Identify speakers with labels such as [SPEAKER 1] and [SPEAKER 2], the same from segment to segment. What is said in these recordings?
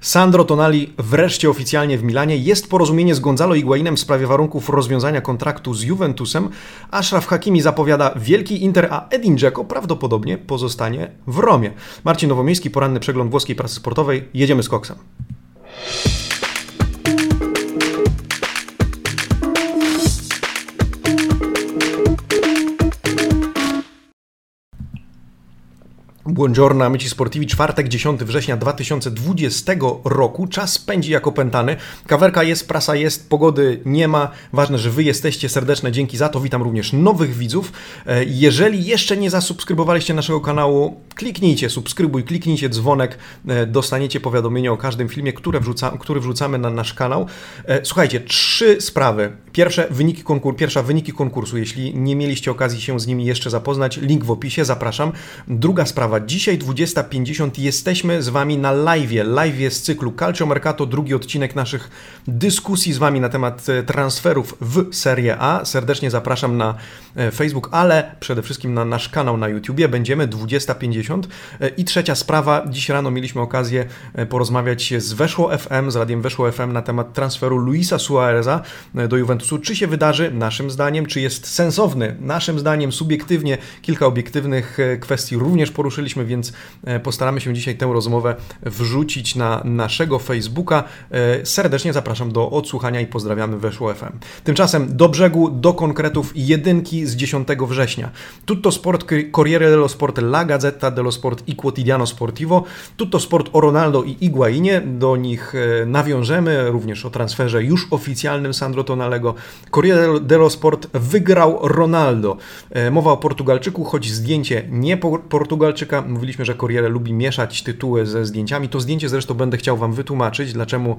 [SPEAKER 1] Sandro Tonali wreszcie oficjalnie w Milanie. Jest porozumienie z Gonzalo Higuainem w sprawie warunków rozwiązania kontraktu z Juventusem. Ashraf Hakimi zapowiada wielki Inter, a Edin Dzeko prawdopodobnie pozostanie w Romie. Marcin Nowomiejski, poranny przegląd włoskiej prasy sportowej. Jedziemy z koksem. Buongiorno, amici sportivi, czwartek, 10 września 2020 roku. Czas pędzi jak opętany. Kawerka jest, prasa jest, pogody nie ma. Ważne, że Wy jesteście. Serdeczne dzięki za to. Witam również nowych widzów. E, jeżeli jeszcze nie zasubskrybowaliście naszego kanału, kliknijcie subskrybuj, kliknijcie dzwonek. E, dostaniecie powiadomienie o każdym filmie, które wrzuca, który wrzucamy na nasz kanał. E, słuchajcie, trzy sprawy. Pierwsze, wyniki pierwsza, wyniki konkursu. Jeśli nie mieliście okazji się z nimi jeszcze zapoznać, link w opisie, zapraszam. Druga sprawa, Dzisiaj 20.50 jesteśmy z Wami na live. Live z cyklu Calcio Mercato, drugi odcinek naszych dyskusji z Wami na temat e, transferów w Serie A. Serdecznie zapraszam na e, Facebook, ale przede wszystkim na nasz kanał na YouTubie. Będziemy 20.50. E, I trzecia sprawa. Dziś rano mieliśmy okazję porozmawiać z Weszło FM, z radiem Weszło FM na temat transferu Luisa Suareza do Juventusu. Czy się wydarzy? Naszym zdaniem. Czy jest sensowny? Naszym zdaniem subiektywnie. Kilka obiektywnych kwestii również poruszyliśmy więc e, postaramy się dzisiaj tę rozmowę wrzucić na naszego Facebooka. E, serdecznie zapraszam do odsłuchania i pozdrawiamy Weszło FM. Tymczasem do brzegu, do konkretów jedynki z 10 września. Tutto Sport, Corriere dello Sport, La Gazzetta dello Sport i Quotidiano Sportivo. Tutto Sport o Ronaldo i Iguainie. Do nich e, nawiążemy, również o transferze już oficjalnym Sandro Tonalego. Corriere dello Sport wygrał Ronaldo. Mowa o Portugalczyku, choć zdjęcie nie Portugalczyka, Mówiliśmy, że Corriere lubi mieszać tytuły ze zdjęciami. To zdjęcie zresztą będę chciał Wam wytłumaczyć, dlaczego,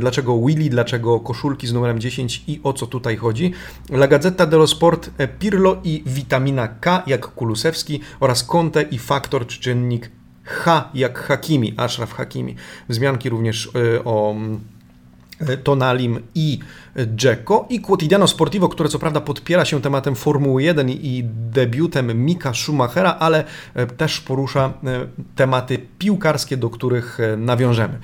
[SPEAKER 1] dlaczego Willy, dlaczego koszulki z numerem 10 i o co tutaj chodzi. La Gazzetta dello Sport, e, Pirlo i witamina K jak Kulusewski oraz Conte i faktor czy czynnik H jak Hakimi, Ashraf Hakimi. Wzmianki również e, o e, Tonalim i Dzeko i Quotidiano Sportivo, które co prawda podpiera się tematem Formuły 1 i debiutem Mika Schumachera, ale e, też porusza e, tematy piłkarskie, do których e, nawiążemy.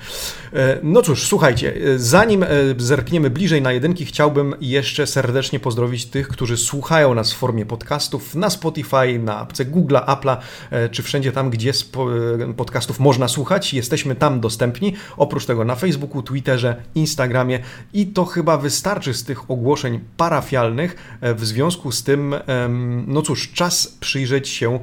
[SPEAKER 1] No cóż, słuchajcie, zanim zerkniemy bliżej na jedynki, chciałbym jeszcze serdecznie pozdrowić tych, którzy słuchają nas w formie podcastów na Spotify, na apce Google'a, Apple'a, czy wszędzie tam, gdzie podcastów można słuchać. Jesteśmy tam dostępni. Oprócz tego na Facebooku, Twitterze, Instagramie i to chyba wystarczy wystarczy z tych ogłoszeń parafialnych. E, w związku z tym, no cóż, czas przyjrzeć się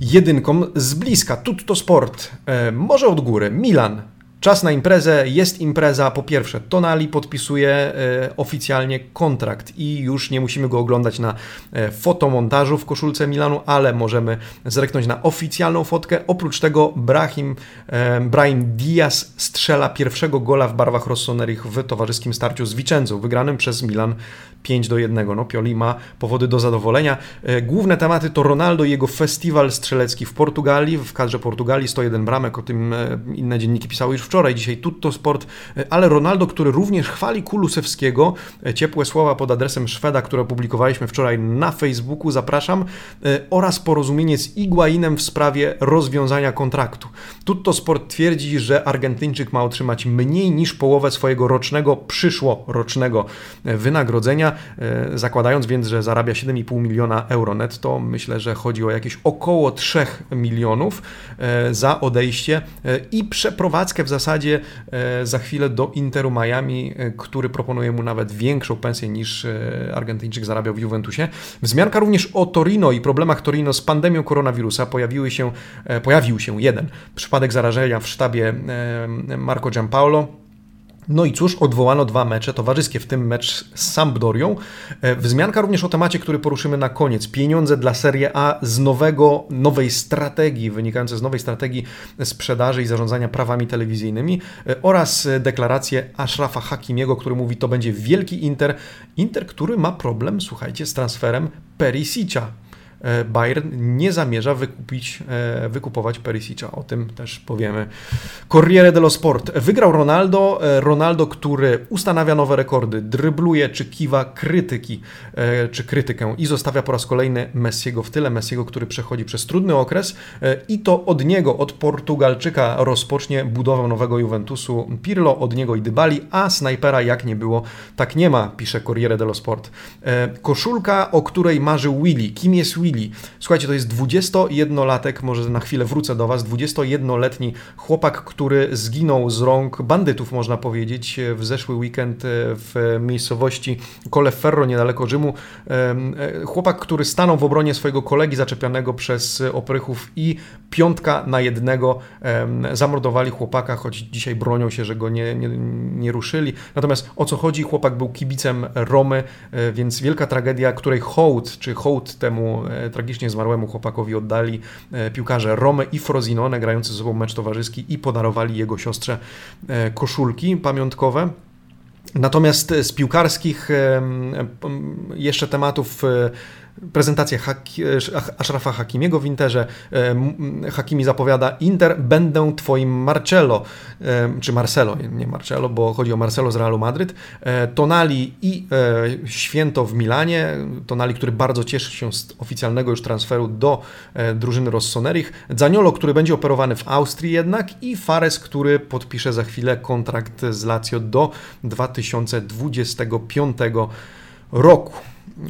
[SPEAKER 1] jedynkom z bliska. Tutto Sport, e, może od góry. Milan Czas na imprezę, jest impreza. Po pierwsze, Tonali podpisuje e, oficjalnie kontrakt i już nie musimy go oglądać na e, fotomontażu w koszulce Milanu, ale możemy zreknąć na oficjalną fotkę. Oprócz tego Brahim, e, Brahim Diaz strzela pierwszego gola w barwach Rossonerich w towarzyskim starciu z Vicenzą, wygranym przez Milan 5 do 1. No, Pioli ma powody do zadowolenia. E, główne tematy to Ronaldo i jego festiwal strzelecki w Portugalii. W kadrze Portugalii 101 bramek, o tym e, inne dzienniki pisały już wczoraj, dzisiaj tutto sport, e, ale Ronaldo, który również chwali Kulusewskiego. Ciepłe słowa pod adresem Szweda, które opublikowaliśmy wczoraj na Facebooku, zapraszam, oraz porozumienie z Iguainem w sprawie rozwiązania kontraktu. Tutto Sport twierdzi, że Argentyńczyk ma otrzymać mniej niż połowę swojego rocznego, przyszłorocznego wynagrodzenia. E, zakładając więc, że zarabia 7,5 miliona euro netto, myślę, że chodzi o jakieś około 3 milionów e, za odejście e, i przeprowadzkę w zasadzie za chwilę do Interu Miami, który proponuje mu nawet większą pensję niż Argentyńczyk zarabiał w Juventusie. Wzmianka również o Torino i problemach Torino z pandemią koronawirusa. Pojawiły się, pojawił się jeden przypadek zarażenia w sztabie Marco Giampaolo no i cóż, odwołano dwa mecze towarzyskie, w tym mecz z Sampdorią. E, wzmianka również o temacie, który poruszymy na koniec. Pieniądze dla Serie A z nowego, nowej strategii, wynikające z nowej strategii sprzedaży i zarządzania prawami telewizyjnymi e, oraz deklarację Ashrafa Hakimiego, który mówi, to będzie wielki Inter. Inter, który ma problem, słuchajcie, z transferem Perisic'a e, Bayern nie zamierza wykupić, e, wykupować Perisicza. O tym też powiemy. Corriere dello Sport. Wygrał Ronaldo. Ronaldo, który ustanawia nowe rekordy, drybluje czy kiwa krytyki, czy krytykę i zostawia po raz kolejny Messiego w tyle. Messiego, który przechodzi przez trudny okres i to od niego, od Portugalczyka rozpocznie budowę nowego Juventusu Pirlo, od niego i Dybali, a snajpera jak nie było, tak nie ma, pisze Corriere dello Sport. E, koszulka, o której marzył Willy. Kim jest Willy? Słuchajcie, to jest 21-latek, może na chwilę wrócę do Was, 21-letni chłopak, który zginął z rąk bandytów, można powiedzieć, w zeszły weekend e, w miejscowości Colleferro, niedaleko Rzymu. E, chłopak, który stanął w obronie swojego kolegi zaczepianego przez oprychów i piątka na jednego zamordowali chłopaka, choć dzisiaj bronią się, że go nie, nie, nie ruszyli. Natomiast o co chodzi? Chłopak był kibicem Romy, e, więc wielka tragedia, której hołd, czy hołd temu tragicznie zmarłemu chłopakowi oddali e, piłkarze Romy i Frozinone, grający ze sobą mecz towarzyski i podarowali jego siostrze koszulki pamiątkowe. Natomiast z piłkarskich jeszcze tematów prezentację Haki, Ashrafa Hakimiego w Interze. Hakimi zapowiada Inter, będę twoim Marcello, czy Marcelo, nie Marcello, bo chodzi o Marcelo z Realu Madryt. E, Tonali i e, Święto w Milanie. Tonali, który bardzo cieszy się z oficjalnego już transferu do e, drużyny Rossonerich. Zaniolo, który będzie operowany w Austrii jednak i Fares, który podpisze za chwilę kontrakt z Lazio do 2025 roku.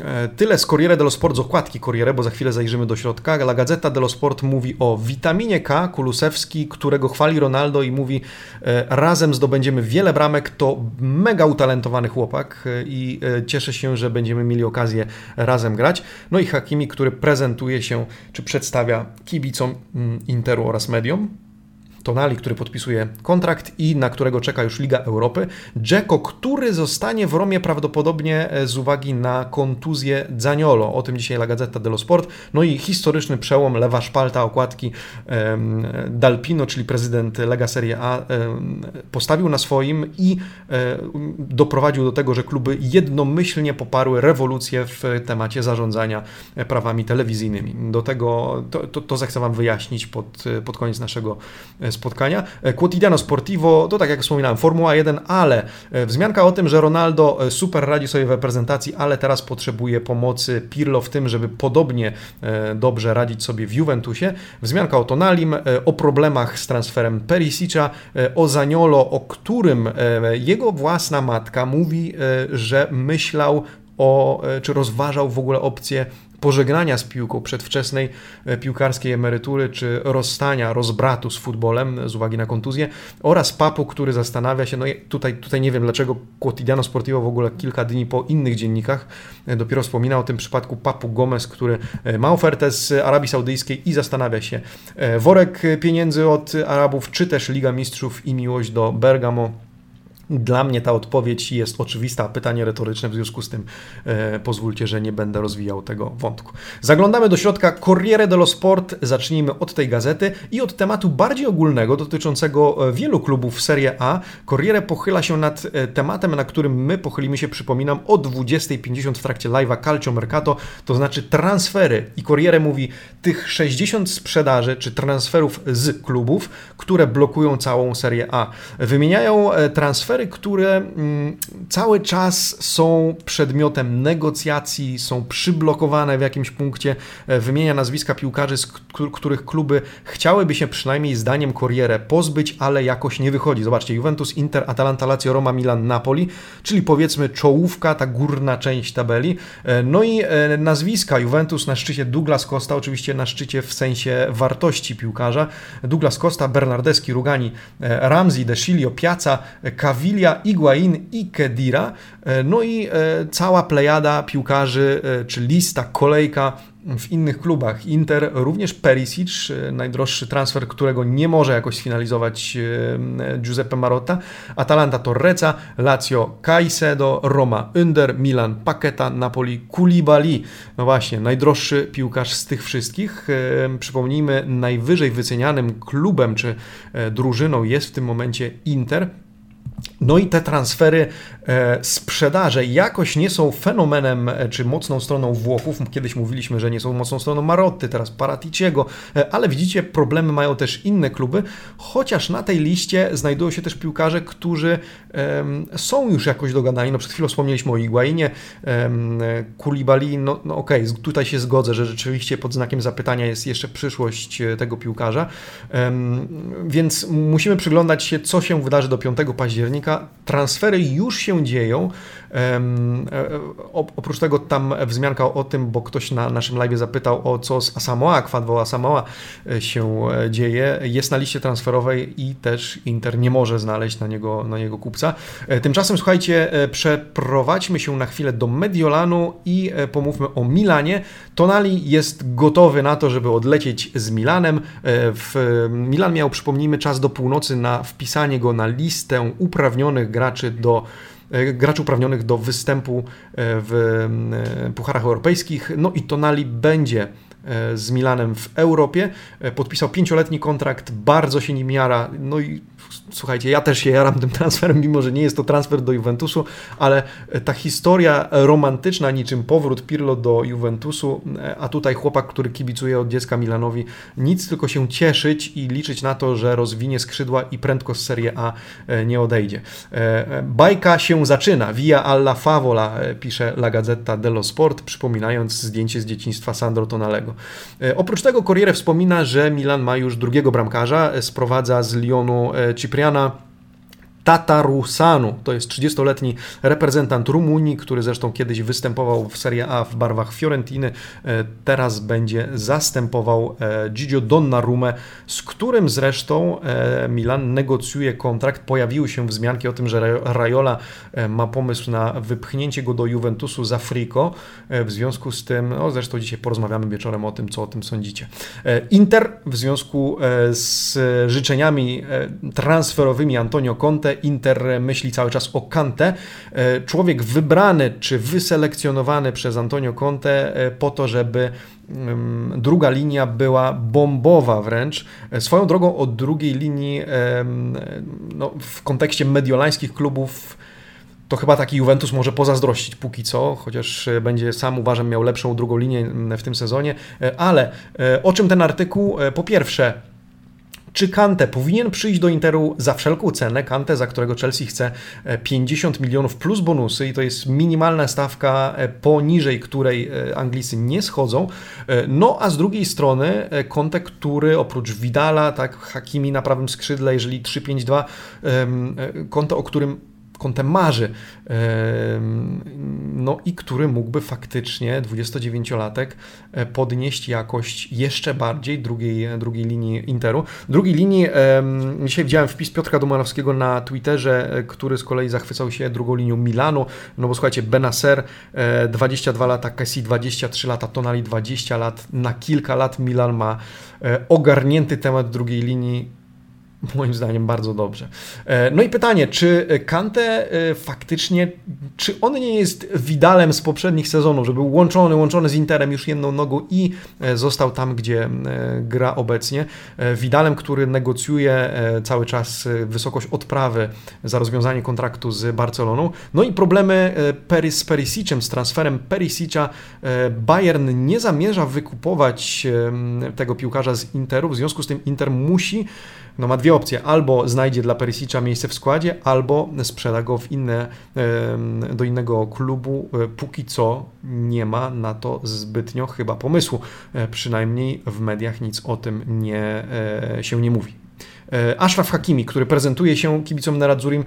[SPEAKER 1] E, tyle z Corriere dello Sport, z okładki Corriere, bo za chwilę zajrzymy do środka. La Gazzetta dello Sport mówi o witaminie K, Kulusewski, którego chwali Ronaldo i mówi e, razem zdobędziemy wiele bramek, to mega utalentowany chłopak e, i cieszę się, że będziemy mieli okazję razem grać. No i Hakimi, który prezentuje się, czy przedstawia kibicom mm, Interu oraz mediom. Tonali, który podpisuje kontrakt i na którego czeka już Liga Europy. Dzeko, który zostanie w Romie prawdopodobnie e, z uwagi na kontuzję Zaniolo. O tym dzisiaj La Gazzetta dello Sport. No i historyczny przełom, lewa szpalta okładki Dalpino, czyli prezydent Lega Serie A, postawił na swoim i e, doprowadził do tego, że kluby jednomyślnie poparły rewolucję w temacie zarządzania prawami telewizyjnymi. Do tego to, to, to zechcę Wam wyjaśnić pod, pod koniec naszego spotkania. E, Quotidiano Sportivo, to tak jak wspominałem, Formuła 1, ale e, wzmianka o tym, że Ronaldo e, super radzi sobie w reprezentacji, ale teraz potrzebuje pomocy Pirlo w tym, żeby podobnie dobrze radzić sobie w Juventusie. Wzmianka o Tonalim, o problemach z transferem Perisicza, o Zaniolo, o którym jego własna matka mówi, że myślał o, czy rozważał w ogóle opcję pożegnania z piłką, przedwczesnej e, piłkarskiej emerytury, czy rozstania, rozbratu z futbolem z uwagi na kontuzję oraz Papu, który zastanawia się, no tutaj, tutaj nie wiem dlaczego Quotidiano Sportivo w ogóle kilka dni po innych dziennikach e, dopiero wspomina o tym przypadku Papu Gomez, który e, ma ofertę z Arabii Saudyjskiej i zastanawia się worek pieniędzy od Arabów, czy też Liga Mistrzów i miłość do Bergamo dla mnie ta odpowiedź jest oczywista, pytanie retoryczne, w związku z tym e, pozwólcie, że nie będę rozwijał tego wątku. Zaglądamy do środka Corriere dello Sport, zacznijmy od tej gazety i od tematu bardziej ogólnego dotyczącego e, wielu klubów Serie A. Corriere pochyla się nad e, tematem, na którym my pochylimy się, przypominam, o 20.50 w trakcie live'a Calcio Mercato, to znaczy transfery. I Corriere mówi, tych 60 sprzedaży czy transferów z klubów, które blokują całą Serie A. Wymieniają e, transfery transfery, które mm, cały czas są przedmiotem negocjacji, są przyblokowane w jakimś punkcie. E, wymienia nazwiska piłkarzy, z których kluby chciałyby się przynajmniej zdaniem Corriere pozbyć, ale jakoś nie wychodzi. Zobaczcie, Juventus, Inter, Atalanta, Lazio, Roma, Milan, Napoli, czyli powiedzmy czołówka, ta górna część tabeli. E, no i e, nazwiska Juventus na szczycie Douglas Costa, oczywiście na szczycie w sensie wartości piłkarza. Douglas Costa, Bernardeschi, Rugani, Ramsey, De Chilio, Piazza, Cavini, Sevilla, Iguain i Kedira. E, no i e, cała plejada piłkarzy, e, czy lista, kolejka w innych klubach. Inter również Perisic, najdroższy transfer, którego nie może jakoś sfinalizować Giuseppe Marotta. Atalanta Torreca, Lazio Caicedo, Roma Under, Milan Paqueta, Napoli Koulibaly. No właśnie, najdroższy piłkarz z tych wszystkich. Przypomnijmy, najwyżej wycenianym klubem czy drużyną jest w tym momencie Inter. No i te transfery, e, sprzedaże jakoś nie są fenomenem e, czy mocną stroną Włochów. Kiedyś mówiliśmy, że nie są mocną stroną Marotty, teraz Paraticiego, e, ale widzicie, problemy mają też inne kluby, chociaż na tej liście znajdują się też piłkarze, którzy są już jakoś dogadani. No przed chwilą wspomnieliśmy o Iguainie, Kulibali, no, no okej, okay, tutaj się zgodzę, że rzeczywiście pod znakiem zapytania jest jeszcze przyszłość tego piłkarza, więc musimy przyglądać się, co się wydarzy do 5 października transfery już się dzieją. E, oprócz tego tam wzmianka o tym, bo ktoś na naszym live zapytał o co z Asamoa, Kwadwo Asamoa e, się e, dzieje. Jest na liście transferowej i też Inter nie może znaleźć na niego, na niego kupca. Tymczasem słuchajcie, przeprowadźmy się na chwilę do Mediolanu i pomówmy o Milanie. Tonali jest gotowy na to, żeby odlecieć z Milanem. W Milan miał, przypomnijmy, czas do północy na wpisanie go na listę uprawnionych graczy do E, graczy uprawnionych do występu e, w e, pucharach europejskich. No i Tonali będzie z Milanem w Europie. Podpisał pięcioletni kontrakt, bardzo się nim jara. No i słuchajcie, ja też się jaram tym transferem, mimo że nie jest to transfer do Juventusu, ale ta historia romantyczna, niczym powrót Pirlo do Juventusu, a tutaj chłopak, który kibicuje od dziecka Milanowi, nic tylko się cieszyć i liczyć na to, że rozwinie skrzydła i prędko z Serie A e, nie odejdzie. E, bajka się zaczyna. Via alla favola, e, pisze La Gazzetta dello Sport, przypominając zdjęcie z dzieciństwa Sandro Tonalego. Oprócz tego Corriere wspomina, że Milan ma już drugiego bramkarza, sprowadza z Lyonu Cipriana Tatarusanu. To jest 30-letni reprezentant Rumunii, który zresztą kiedyś występował w Serie A w barwach Fiorentiny. E, teraz będzie zastępował e, Gigio Donnarumę, z którym zresztą e, Milan negocjuje kontrakt. Pojawiły się wzmianki o tym, że Raiola ma pomysł na wypchnięcie go do Juventusu za Frico. W związku z tym, no zresztą dzisiaj porozmawiamy wieczorem o tym, co o tym sądzicie. Inter w związku z życzeniami transferowymi Antonio Conte Inter myśli cały czas o Kante. E, człowiek wybrany czy wyselekcjonowany przez Antonio Conte e, po to, żeby druga linia była bombowa wręcz. E, swoją drogą od drugiej linii no, w kontekście mediolańskich klubów to chyba taki Juventus może pozazdrościć póki co, chociaż będzie sam uważam miał lepszą drugą linię w tym sezonie. Ale o czym ten artykuł? Po pierwsze, czy Kante powinien przyjść do Interu za wszelką cenę? Kante, za którego Chelsea chce 50 e, milionów plus bonusy i to jest minimalna stawka, e, poniżej której e, Anglicy nie schodzą. No a z drugiej strony Conte, który oprócz Vidala, tak, Hakimi na prawym skrzydle, jeżeli 3-5-2, Conte, o którym kątem marzy. No i który mógłby faktycznie 29-latek e, podnieść jakość jeszcze bardziej drugiej, drugiej linii Interu. Drugiej linii, dzisiaj widziałem wpis Piotra Domanowskiego na Twitterze, e, który z kolei zachwycał się drugą linią Milanu, no bo słuchajcie, Benacer 22 e, lata, Kessi 23 lata, Tonali 20 lat, na kilka lat Milan ma ogarnięty temat drugiej linii moim zdaniem bardzo dobrze. E, no i pytanie, czy Kante e, faktycznie, czy on nie jest Widalem z poprzednich sezonów, że był łączony, łączony z Interem już jedną nogą i e, został tam, gdzie gra obecnie. Widalem, który negocjuje cały czas wysokość odprawy za rozwiązanie kontraktu z Barceloną. No i problemy z Perisicem, z transferem Perisicza. Bayern nie zamierza wykupować tego piłkarza z Interu, w związku z tym Inter musi no ma dwie opcje. Albo znajdzie dla Perisicza miejsce w składzie, albo sprzeda go w inne, do innego klubu. E, póki co nie ma na to zbytnio chyba pomysłu. E, przynajmniej w mediach nic o tym nie, e, się nie mówi. Ashraf Hakimi, który prezentuje się kibicom Neradzurim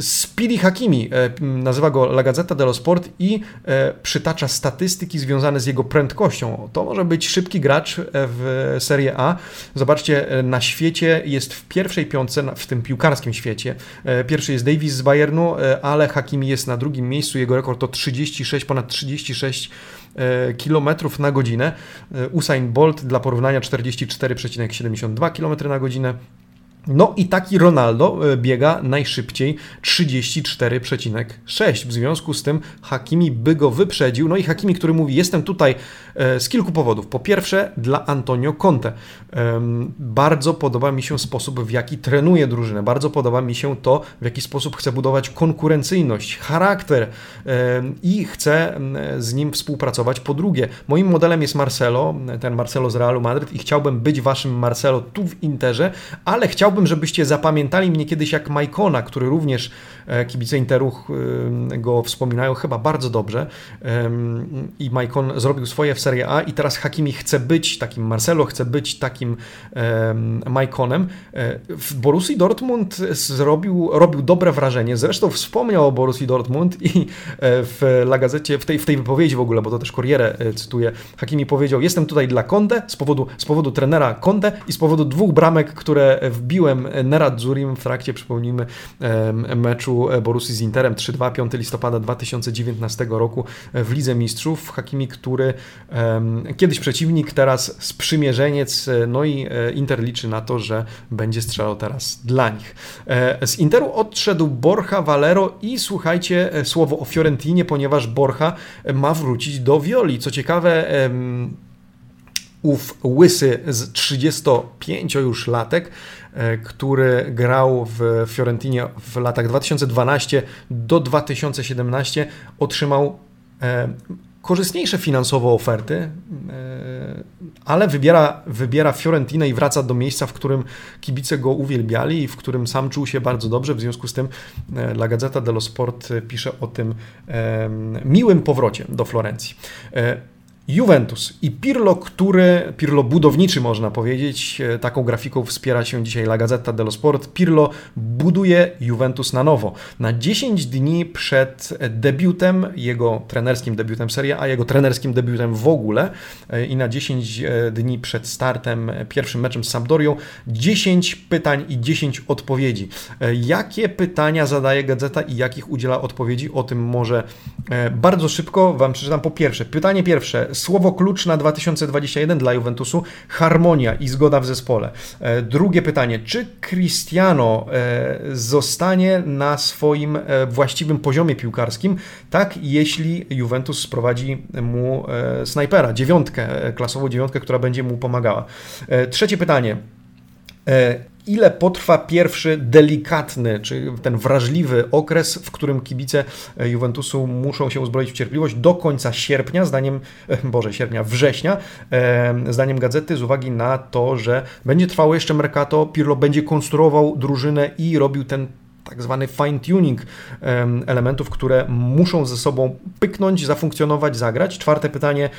[SPEAKER 1] Speedy Hakimi, e, nazywa go La Gazzetta dello Sport i e, przytacza statystyki związane z jego prędkością. To może być szybki gracz e, w Serie A. Zobaczcie, na świecie jest w pierwszej piątce, w tym piłkarskim świecie. Pierwszy jest Davis z Bayernu, ale Hakimi jest na drugim miejscu. Jego rekord to 36, ponad 36 km na godzinę. Usain Bolt dla porównania 44,72 km na godzinę. No i taki Ronaldo e, biega najszybciej 34,6. W związku z tym Hakimi by go wyprzedził. No i Hakimi, który mówi: Jestem tutaj z kilku powodów. Po pierwsze, dla Antonio Conte. Bardzo podoba mi się sposób, w jaki trenuje drużynę. Bardzo podoba mi się to, w jaki sposób chce budować konkurencyjność, charakter i chce z nim współpracować. Po drugie, moim modelem jest Marcelo, ten Marcelo z Realu Madryt i chciałbym być waszym Marcelo tu w Interze, ale chciałbym, żebyście zapamiętali mnie kiedyś jak Majkona, który również kibice Interu go wspominają chyba bardzo dobrze i Majkon zrobił swoje w Serie A i teraz Hakimi chce być takim Marcelo, chce być takim Majkonem. E, w Borussii Dortmund zrobił, robił dobre wrażenie, zresztą wspomniał o Borussii Dortmund i e, w La Gazecie, w tej, w tej wypowiedzi w ogóle, bo to też Corriere cytuję, Hakimi powiedział, jestem tutaj dla Conte, z powodu, z powodu trenera Conte i z powodu dwóch bramek, które wbiłem Neradzurim w trakcie, przypomnijmy, meczu Borussii z Interem 3-2, 5 listopada 2019 roku w Lidze Mistrzów. Hakimi, który kiedyś przeciwnik, teraz sprzymierzeniec, no i e, Inter liczy na to, że będzie strzelał teraz dla nich. E, z Interu odszedł Borja Valero i słuchajcie e, słowo o Fiorentinie, ponieważ Borja ma wrócić do Violi. Co ciekawe, ów łysy z 35 już latek, e, który grał w Fiorentinie w latach 2012 do 2017, otrzymał e, korzystniejsze finansowo oferty, e, ale wybiera, wybiera Fiorentinę i wraca do miejsca, w którym kibice go uwielbiali i w którym sam czuł się bardzo dobrze. W związku z tym La Gazzetta dello Sport pisze o tym miłym powrocie do Florencji. Juventus i Pirlo, który, Pirlo budowniczy można powiedzieć, e, taką grafiką wspiera się dzisiaj La Gazzetta dello Sport. Pirlo buduje Juventus na nowo. Na 10 dni przed debiutem, jego trenerskim debiutem Serie A, jego trenerskim debiutem w ogóle e, i na 10 e, dni przed startem, pierwszym meczem z Sampdorią, 10 pytań i 10 odpowiedzi. Jakie pytania zadaje Gazeta i jakich udziela odpowiedzi? O tym może bardzo szybko Wam przeczytam. Po pierwsze, pytanie pierwsze Słowo klucz na 2021 dla Juventusu harmonia i zgoda w zespole. E, drugie pytanie, czy Cristiano e, zostanie na swoim e, właściwym poziomie piłkarskim, tak jeśli Juventus sprowadzi mu snajpera, dziewiątkę, klasową dziewiątkę, która będzie mu pomagała. Trzecie pytanie ile potrwa pierwszy delikatny, czy ten wrażliwy okres, w którym kibice Juventusu muszą się uzbroić w cierpliwość do końca sierpnia, zdaniem, e, Boże, sierpnia, września, e, zdaniem gazety, z uwagi na to, że będzie trwało jeszcze Mercato, Pirlo będzie konstruował drużynę i robił ten tak zwany fine-tuning elementów, które muszą ze sobą pyknąć, zafunkcjonować, zagrać. Czwarte pytanie,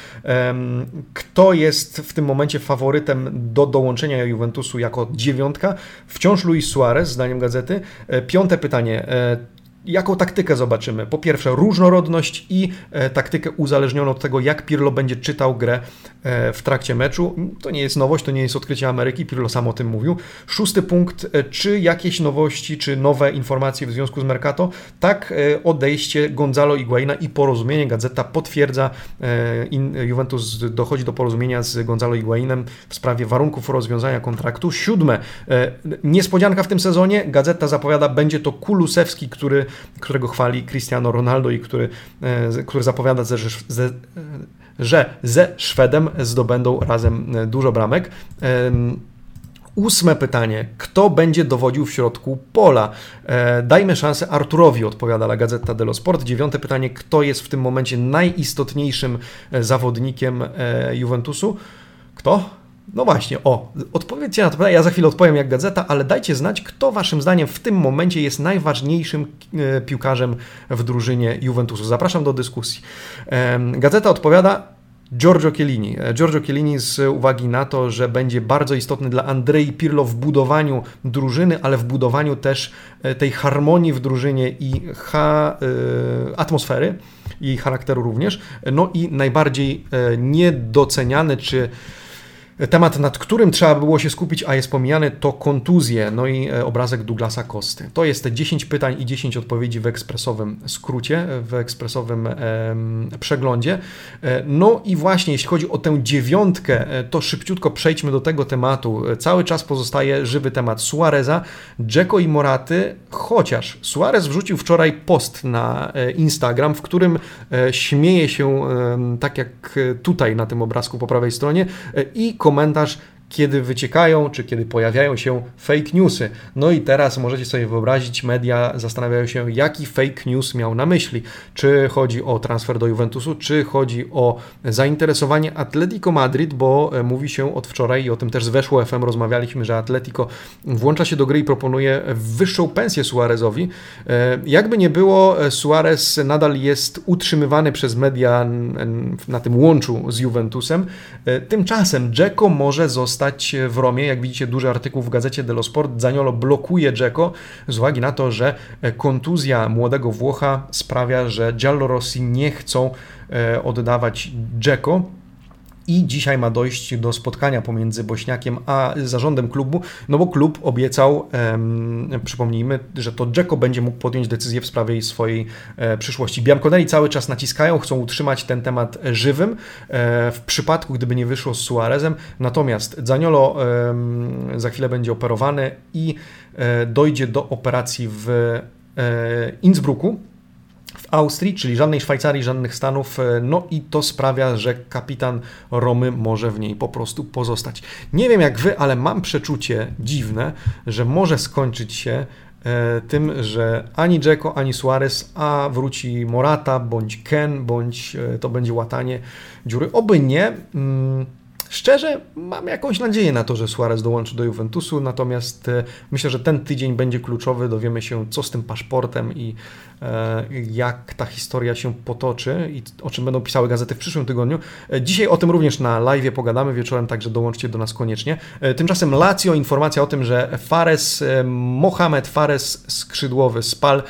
[SPEAKER 1] kto jest w tym momencie faworytem do dołączenia Juventusu jako dziewiątka? Wciąż Luis Suarez, zdaniem gazety. E, piąte pytanie, e, Jaką taktykę zobaczymy? Po pierwsze, różnorodność i e, taktykę uzależnioną od tego, jak Pirlo będzie czytał grę e, w trakcie meczu. To nie jest nowość, to nie jest odkrycie Ameryki, Pirlo sam o tym mówił. Szósty punkt, e, czy jakieś nowości, czy nowe informacje w związku z Mercato? Tak, odejście Gonzalo Higuaina i porozumienie. Gazeta potwierdza, Juventus dochodzi do porozumienia z Gonzalo Higuainem w sprawie warunków rozwiązania kontraktu. Siódme, niespodzianka w tym sezonie. Gazeta zapowiada, będzie to Kulusewski, który którego chwali Cristiano Ronaldo i który, e, który zapowiada, że, że, że ze Szwedem zdobędą razem e, dużo bramek. Ósme pytanie. Kto będzie dowodził w środku pola? E, dajmy szansę Arturowi, odpowiada La Gazzetta dello Sport. Dziewiąte pytanie. Kto jest w tym momencie najistotniejszym zawodnikiem Juventusu? Kto? No właśnie, o, odpowiedzcie na to pytanie, ja za chwilę odpowiem jak gazeta, ale dajcie znać, kto waszym zdaniem w tym momencie jest najważniejszym e, piłkarzem w drużynie Juventusu. Zapraszam do dyskusji. Gazeta odpowiada Giorgio Chiellini. E, Giorgio Chiellini z uwagi na to, że będzie bardzo istotny dla Andrei Pirlo w budowaniu drużyny, ale w budowaniu też e, tej harmonii w drużynie i ha, atmosfery i charakteru również. No i najbardziej niedoceniany czy Temat, nad którym trzeba było się skupić, a jest pomijany, to kontuzje, no i e, obrazek Douglasa Kosty. To jest te 10 pytań i 10 odpowiedzi w ekspresowym skrócie, w ekspresowym przeglądzie. E, no i właśnie, jeśli chodzi o tę dziewiątkę, e, to szybciutko przejdźmy do tego tematu. Cały czas pozostaje żywy temat Suareza, Dzeko i Moraty, chociaż Suarez wrzucił wczoraj post na Instagram, w którym śmieje się, tak jak tutaj na tym obrazku po prawej stronie, i komentarz kiedy wyciekają, czy kiedy pojawiają się fake newsy. No i teraz możecie sobie wyobrazić, media zastanawiają się, jaki fake news miał na myśli. Czy chodzi o transfer do Juventusu, czy chodzi o zainteresowanie Atletico Madrid, bo e, mówi się od wczoraj i o tym też z Weszło FM rozmawialiśmy, że Atletico włącza się do gry i proponuje wyższą pensję Suarezowi. E, jakby nie było, e, Suarez nadal jest utrzymywany przez media na tym łączu z Juventusem. Tymczasem Dzeko może zostać stać w Romie. Jak widzicie, duży artykuł w gazecie dello Sport. Zaniolo blokuje Dzeko z uwagi na to, że kontuzja młodego Włocha sprawia, że Giallorossi nie chcą e, oddawać Dzeko i dzisiaj ma dojść do spotkania pomiędzy Bośniakiem a zarządem klubu, no bo klub obiecał, przypomnijmy, że to Dzeko będzie mógł podjąć decyzję w sprawie swojej e, przyszłości. Bianconeri cały czas naciskają, chcą utrzymać ten temat żywym e, w przypadku, gdyby nie wyszło z Suarezem, natomiast Zaniolo za chwilę będzie operowany i e, dojdzie do operacji w Innsbrucku, w Austrii, czyli żadnej Szwajcarii, żadnych Stanów, e, no i to sprawia, że kapitan Romy może w niej po prostu pozostać. Nie wiem jak wy, ale mam przeczucie dziwne, że może skończyć się e, tym, że ani Dzeko, ani Suarez, a wróci Morata, bądź Ken, bądź e, to będzie łatanie dziury. Oby nie. Mm, Szczerze mam jakąś nadzieję na to, że Suarez dołączy do Juventusu, natomiast myślę, że ten tydzień będzie kluczowy. Dowiemy się, co z tym paszportem i jak ta historia się potoczy i o czym będą pisały gazety w przyszłym tygodniu. E, dzisiaj o tym również na live pogadamy wieczorem, także dołączcie do nas koniecznie. Tymczasem Lazio, informacja o tym, że Fares, Mohamed Fares, skrzydłowy Spal,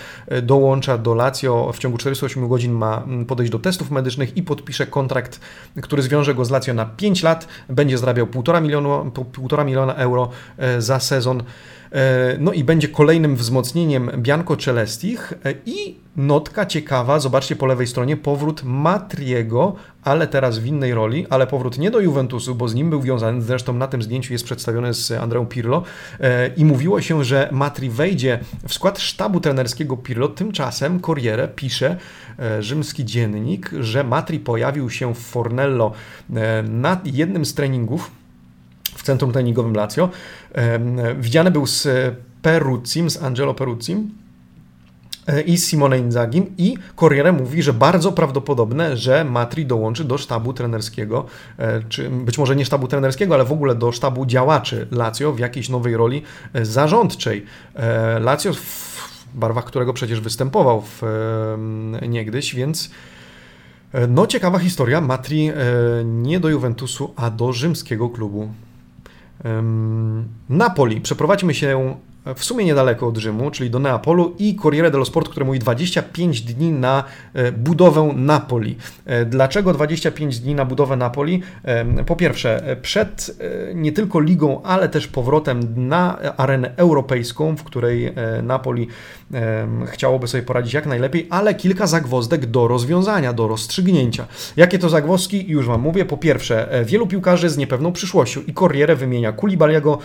[SPEAKER 1] dołącza do Lazio. W ciągu 48 godzin ma podejść do testów medycznych i podpisze kontrakt, który zwiąże go z Lazio na 5 lat będzie zarabiał 1,5 miliona, 1,5 miliona euro e, za sezon. E, no i będzie kolejnym wzmocnieniem Bianco Celestich e, i notka ciekawa, zobaczcie po lewej stronie, powrót Matriego, ale teraz w innej roli, ale powrót nie do Juventusu, bo z nim był wiązany, zresztą na tym zdjęciu jest przedstawiony z Andreą Pirlo i mówiło się, że Matri wejdzie w skład sztabu trenerskiego Pirlo, tymczasem Corriere pisze, rzymski dziennik, że Matri pojawił się w Fornello na jednym z treningów, w centrum treningowym Lazio. Widziany był z Peruzim, z Angelo Peruzim e, i Simone Inzagim i Corriere mówi, że bardzo prawdopodobne, że Matri dołączy do sztabu trenerskiego, e, czy być może nie sztabu trenerskiego, ale w ogóle do sztabu działaczy Lazio w jakiejś nowej roli e, zarządczej. Lazio w barwach którego przecież występował w, niegdyś, więc no ciekawa historia. Matri nie do Juventusu, a do rzymskiego klubu Napoli. Przeprowadźmy się w sumie niedaleko od Rzymu, czyli do Neapolu i Corriere dello Sport, które mówi 25 dni na e, budowę Napoli. E, dlaczego 25 dni na budowę Napoli? Po pierwsze, przed e, nie tylko ligą, ale też powrotem na arenę europejską, w której Napoli chciałoby sobie poradzić jak najlepiej, ale kilka zagwozdek do rozwiązania, do rozstrzygnięcia. Jakie to zagwozdki? Już Wam mówię. Po pierwsze, wielu piłkarzy z niepewną przyszłością i Corriere wymienia Kulibaliego,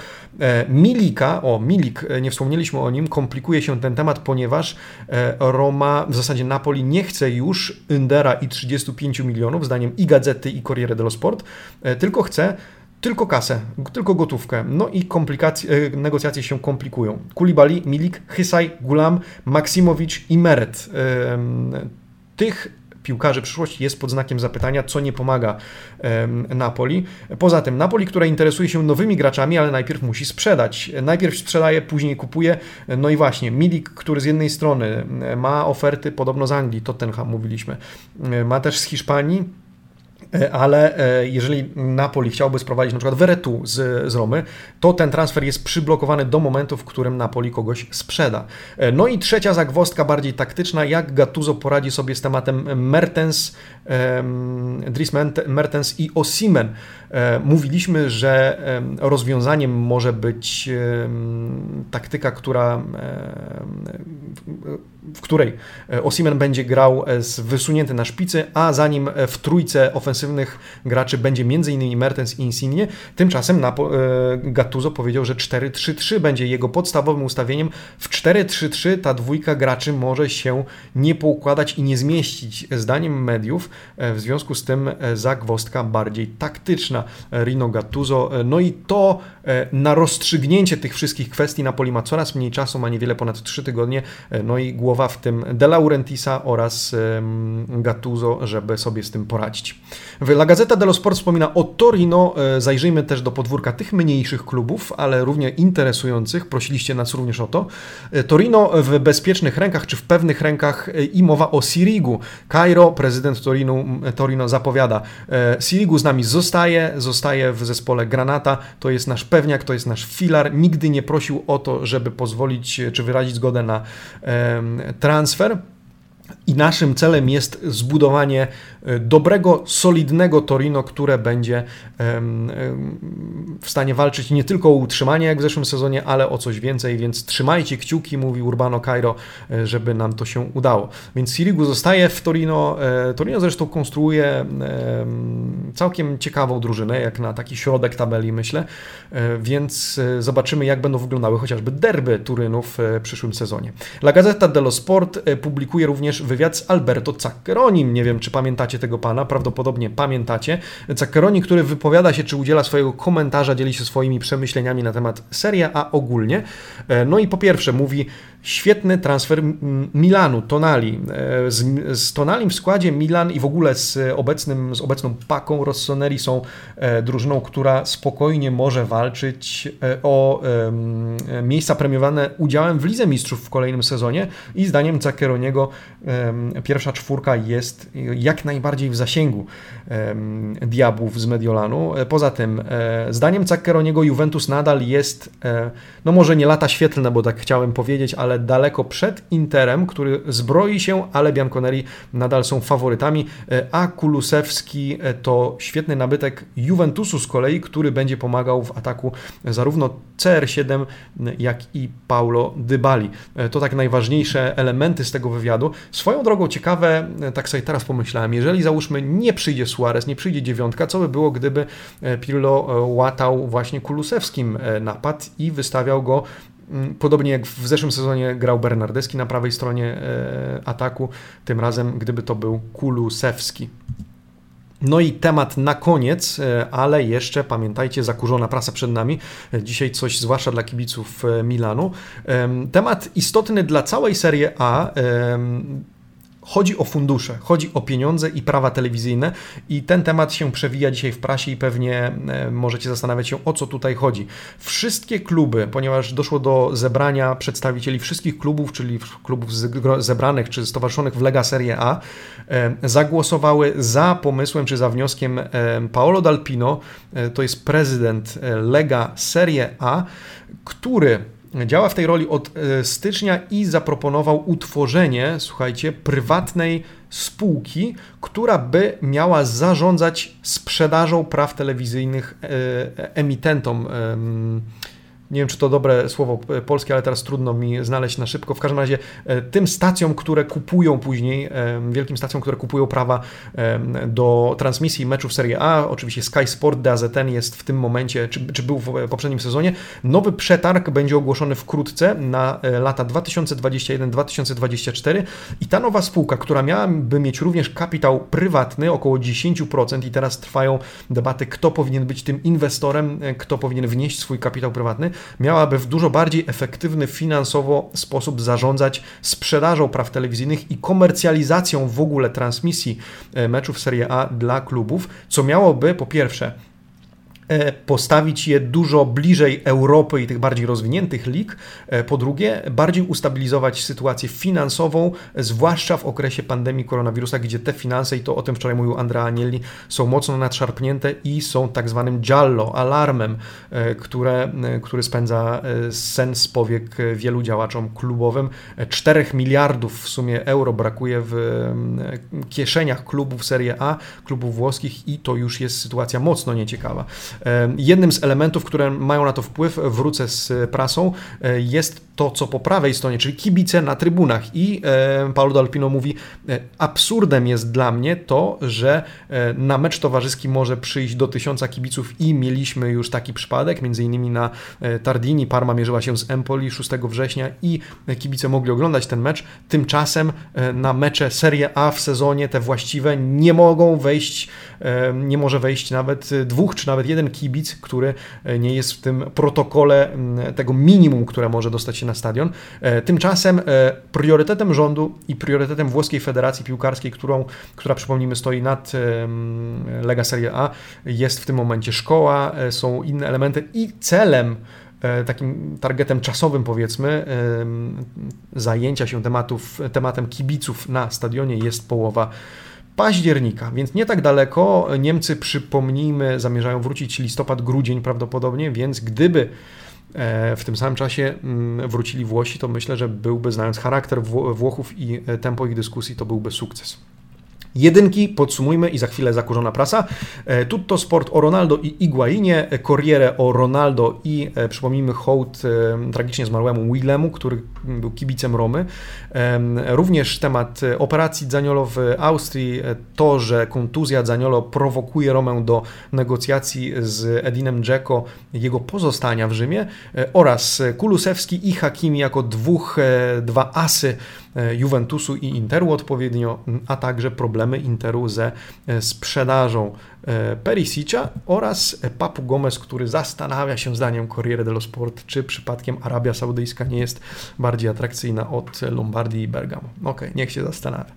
[SPEAKER 1] Milika, o Milik E, nie wspomnieliśmy o nim, komplikuje się ten temat, ponieważ e, Roma, w zasadzie Napoli nie chce już Indera i 35 milionów, zdaniem i Gazety, i Corriere dello Sport, e, tylko chce tylko kasę, tylko gotówkę. No i negocjacje się komplikują. Kulibali, Milik, Hysaj, Gulam, Maksimowicz i Meret. Tych piłkarzy przyszłości jest pod znakiem zapytania, co nie pomaga Napoli. Poza tym Napoli, która interesuje się nowymi graczami, ale najpierw musi sprzedać. Najpierw sprzedaje, później kupuje. No i właśnie, Milik, który z jednej strony ma oferty podobno z Anglii, Tottenham mówiliśmy, ma też z Hiszpanii, ale jeżeli Napoli chciałby sprowadzić na przykład Veretu z, z Romy, to ten transfer jest przyblokowany do momentu, w którym Napoli kogoś sprzeda. No i trzecia zagwostka, bardziej taktyczna, jak Gattuso poradzi sobie z tematem Mertens, Dries Mertens i Osimen. E, mówiliśmy, że rozwiązaniem może być taktyka, która, w której Osimen będzie grał z wysunięty na szpicy, a zanim w trójce ofensywnych graczy będzie m.in. Mertens i Insigne, tymczasem e, Gattuso powiedział, że 4-3-3 będzie jego podstawowym ustawieniem. W 4-3-3 ta dwójka graczy może się nie poukładać i nie zmieścić. Zdaniem mediów, e, w związku z tym zagwostka bardziej taktyczna. Rino Gattuso. No i to e, na rozstrzygnięcie tych wszystkich kwestii Napoli ma coraz mniej czasu, ma niewiele ponad 3 tygodnie. E, no i głowa w tym De Laurentisa oraz Gattuso, żeby sobie z tym poradzić. La Gazzetta dello Sport wspomina o Torino. E, zajrzyjmy też do podwórka tych mniejszych klubów, ale równie interesujących. Prosiliście nas również o to. Torino w bezpiecznych rękach, czy w pewnych rękach i mowa o Sirigu. Cairo, prezydent Torino, Torino zapowiada. Sirigu z nami zostaje, zostaje w zespole Granata, to jest nasz pewniak, to jest nasz filar, nigdy nie prosił o to, żeby pozwolić czy wyrazić zgodę na transfer. I naszym celem jest zbudowanie e, dobrego, solidnego Torino, które będzie w stanie walczyć nie tylko o utrzymanie jak w zeszłym sezonie, ale o coś więcej, więc trzymajcie kciuki, mówi Urbano Cairo, e, żeby nam to się udało. Więc Sirigu zostaje w Torino. E, Torino zresztą konstruuje całkiem ciekawą drużynę, jak na taki środek tabeli, myślę, więc zobaczymy, jak będą wyglądały chociażby derby Turynów w przyszłym sezonie. La Gazzetta dello Sport publikuje również wywiad z Alberto Zaccheronim. Nie wiem, czy pamiętacie tego pana, prawdopodobnie pamiętacie. Zaccheroni, który wypowiada się, czy udziela swojego komentarza, dzieli się swoimi przemyśleniami na temat Serie A ogólnie. E, no i po pierwsze mówi, Świetny transfer Milanu, Tonali. E, z, z Tonalim w składzie Milan i w ogóle z, obecnym, z obecną Paką Rossoneri są e, drużyną, która spokojnie może walczyć e, o miejsca premiowane udziałem w Lidze Mistrzów w kolejnym sezonie i zdaniem Zaccheroniego pierwsza czwórka jest jak najbardziej w zasięgu diabłów z Mediolanu. Poza tym zdaniem Zaccheroniego Juventus nadal jest, no może nie lata świetlne, bo tak chciałem powiedzieć, ale ale daleko przed Interem, który zbroi się, ale Bianconeri nadal są faworytami, e, a Kulusewski e, to świetny nabytek Juventusu z kolei, który będzie pomagał w ataku zarówno CR7, jak i Paulo Dybali. E, to tak najważniejsze elementy z tego wywiadu. Swoją drogą ciekawe, tak sobie teraz pomyślałem, jeżeli załóżmy nie przyjdzie Suarez, nie przyjdzie dziewiątka, co by było, gdyby Pirlo łatał właśnie Kulusewskim napad i wystawiał go podobnie jak w zeszłym sezonie grał Bernardeski na prawej stronie e, ataku, tym razem gdyby to był Kulusewski. No i temat na koniec, e, ale jeszcze pamiętajcie, zakurzona prasa przed nami. E, dzisiaj coś zwłaszcza dla kibiców Milanu. Temat istotny dla całej Serie A Chodzi o fundusze, chodzi o pieniądze i prawa telewizyjne i ten temat się przewija dzisiaj w prasie i pewnie e, możecie zastanawiać się o co tutaj chodzi. Wszystkie kluby, ponieważ doszło do zebrania przedstawicieli wszystkich klubów, czyli klubów zebranych czy stowarzyszonych w Lega Serie A, e, zagłosowały za pomysłem czy za wnioskiem e, Paolo Dalpino, to jest prezydent Lega Serie A, który działa w tej roli od e, stycznia i zaproponował utworzenie, słuchajcie, prywatnej spółki, która by miała zarządzać sprzedażą praw telewizyjnych e, e, emitentom nie wiem, czy to dobre słowo polskie, ale teraz trudno mi znaleźć na szybko. W każdym razie e, tym stacjom, które kupują później, e, wielkim stacjom, które kupują prawa e, do transmisji meczów Serie A, oczywiście Sky Sport DAZN jest w tym momencie, czy, czy był w poprzednim sezonie. Nowy przetarg będzie ogłoszony wkrótce na lata 2021-2024 i ta nowa spółka, która miałaby mieć również kapitał prywatny, około 10% i teraz trwają debaty, kto powinien być tym inwestorem, kto powinien wnieść swój kapitał prywatny, miałaby w dużo bardziej efektywny finansowo sposób zarządzać sprzedażą praw telewizyjnych i komercjalizacją w ogóle transmisji e, meczów Serie A dla klubów, co miałoby po pierwsze postawić je dużo bliżej Europy i tych bardziej rozwiniętych lig. E, po drugie, bardziej ustabilizować sytuację finansową, zwłaszcza w okresie pandemii koronawirusa, gdzie te finanse, i to o tym wczoraj mówił Andrea Agnelli, są mocno nadszarpnięte i są tak zwanym giallo, alarmem, e, które, który spędza sen z powiek wielu działaczom klubowym. 4 miliardów w sumie euro brakuje w kieszeniach klubów Serie A, klubów włoskich i to już jest sytuacja mocno nieciekawa. Jednym z elementów, które mają na to wpływ, wrócę z prasą, e, jest to, co po prawej stronie, czyli kibice na trybunach. I e, Paulo Dalpino mówi, e, absurdem jest dla mnie to, że na mecz towarzyski może przyjść do tysiąca kibiców i mieliśmy już taki przypadek, między innymi na Tardini, Parma mierzyła się z Empoli 6 września i kibice mogli oglądać ten mecz. Tymczasem na mecze Serie A w sezonie, te właściwe, nie mogą wejść, nie może wejść nawet dwóch czy nawet jeden kibic, który e, nie jest w tym protokole tego minimum, które może dostać się na stadion. E, tymczasem e, priorytetem rządu i priorytetem włoskiej federacji piłkarskiej, którą, która przypomnijmy stoi nad Lega Serie A, jest w tym momencie szkoła, są inne elementy i celem takim targetem czasowym, powiedzmy, zajęcia się tematów, tematem kibiców na stadionie jest połowa października, więc nie tak daleko. Niemcy, przypomnijmy, zamierzają wrócić listopad, grudzień prawdopodobnie, więc gdyby e, w tym samym czasie mm, wrócili Włosi, to myślę, że byłby, znając charakter Włochów i e, tempo ich dyskusji, to byłby sukces. Jedynki podsumujmy i za chwilę zakurzona prasa. E, Tutto Sport o Ronaldo i Iguainie, Corriere o Ronaldo i e, przypomnijmy hołd e, tragicznie zmarłemu Willemu, który był kibicem Romy. Również temat operacji Zaniolo w Austrii, to, że kontuzja Zaniolo prowokuje Romę do negocjacji z Edinem Dzeko, jego pozostania w Rzymie oraz Kulusewski i Hakimi jako dwóch, dwa asy E, Juventusu i Interu odpowiednio, a także problemy Interu ze e, sprzedażą e, Perisic'a oraz Papu Gomez, który zastanawia się zdaniem Corriere dello Sport, czy przypadkiem Arabia Saudyjska nie jest bardziej atrakcyjna od Lombardii i Bergamo. Ok, niech się zastanawia.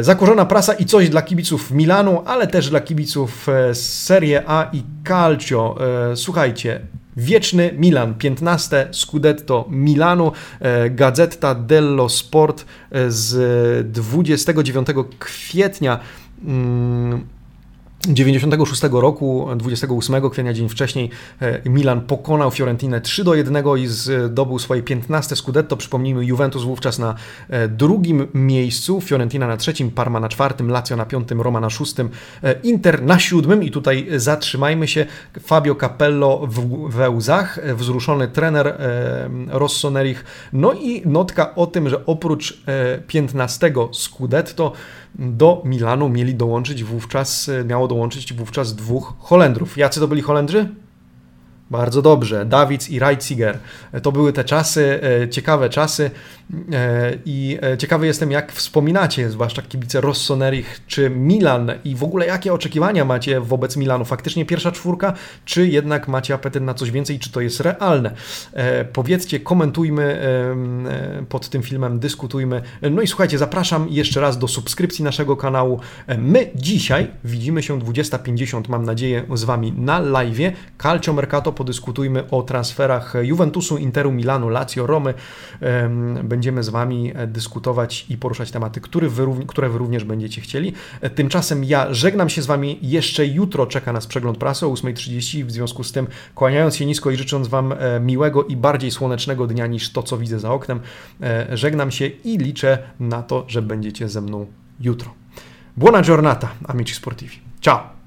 [SPEAKER 1] Zakurzona prasa i coś dla kibiców Milanu, ale też dla kibiców Serie A i Calcio. Słuchajcie, Wieczny Milan, 15 Scudetto Milanu, e, Gazetta dello Sport e, z 29 kwietnia. Mm, 96 roku, 28 kwietnia, dzień wcześniej, e, Milan pokonał Fiorentinę 3 do 1 i zdobył swoje 15 Scudetto. Przypomnijmy, Juventus wówczas na e, drugim miejscu, Fiorentina na trzecim, Parma na czwartym, Lazio na piątym, Roma na szóstym, e, Inter na siódmym i tutaj zatrzymajmy się. Fabio Capello w, we łzach, wzruszony trener Rossonerich. No i notka o tym, że oprócz 15 Scudetto do Milanu mieli dołączyć wówczas, miało dołączyć wówczas dwóch Holendrów. Jacy to byli Holendrzy? Bardzo dobrze. Davids i Reitziger. To były te czasy, e, ciekawe czasy e, i e, ciekawy jestem, jak wspominacie, zwłaszcza kibice Rossonerich czy Milan i w ogóle jakie oczekiwania macie wobec Milanu? Faktycznie pierwsza czwórka, czy jednak macie apetyt na coś więcej, czy to jest realne? Powiedzcie, komentujmy pod tym filmem, dyskutujmy. No i słuchajcie, zapraszam jeszcze raz do subskrypcji naszego kanału. My dzisiaj widzimy się 20.50, mam nadzieję, z Wami na live. Calcio Mercato podyskutujmy o transferach Juventusu, Interu, Milanu, Lazio, Romy. Będziemy z Wami e, dyskutować i poruszać tematy, które wy, które wy również będziecie chcieli. E, tymczasem ja żegnam się z Wami. Jeszcze jutro czeka nas przegląd prasy o 8.30. W związku z tym, kłaniając się nisko i życząc Wam e, miłego i bardziej słonecznego dnia niż to, co widzę za oknem, żegnam się i liczę na to, że będziecie ze mną jutro. Buona giornata, amici sportivi. Ciao!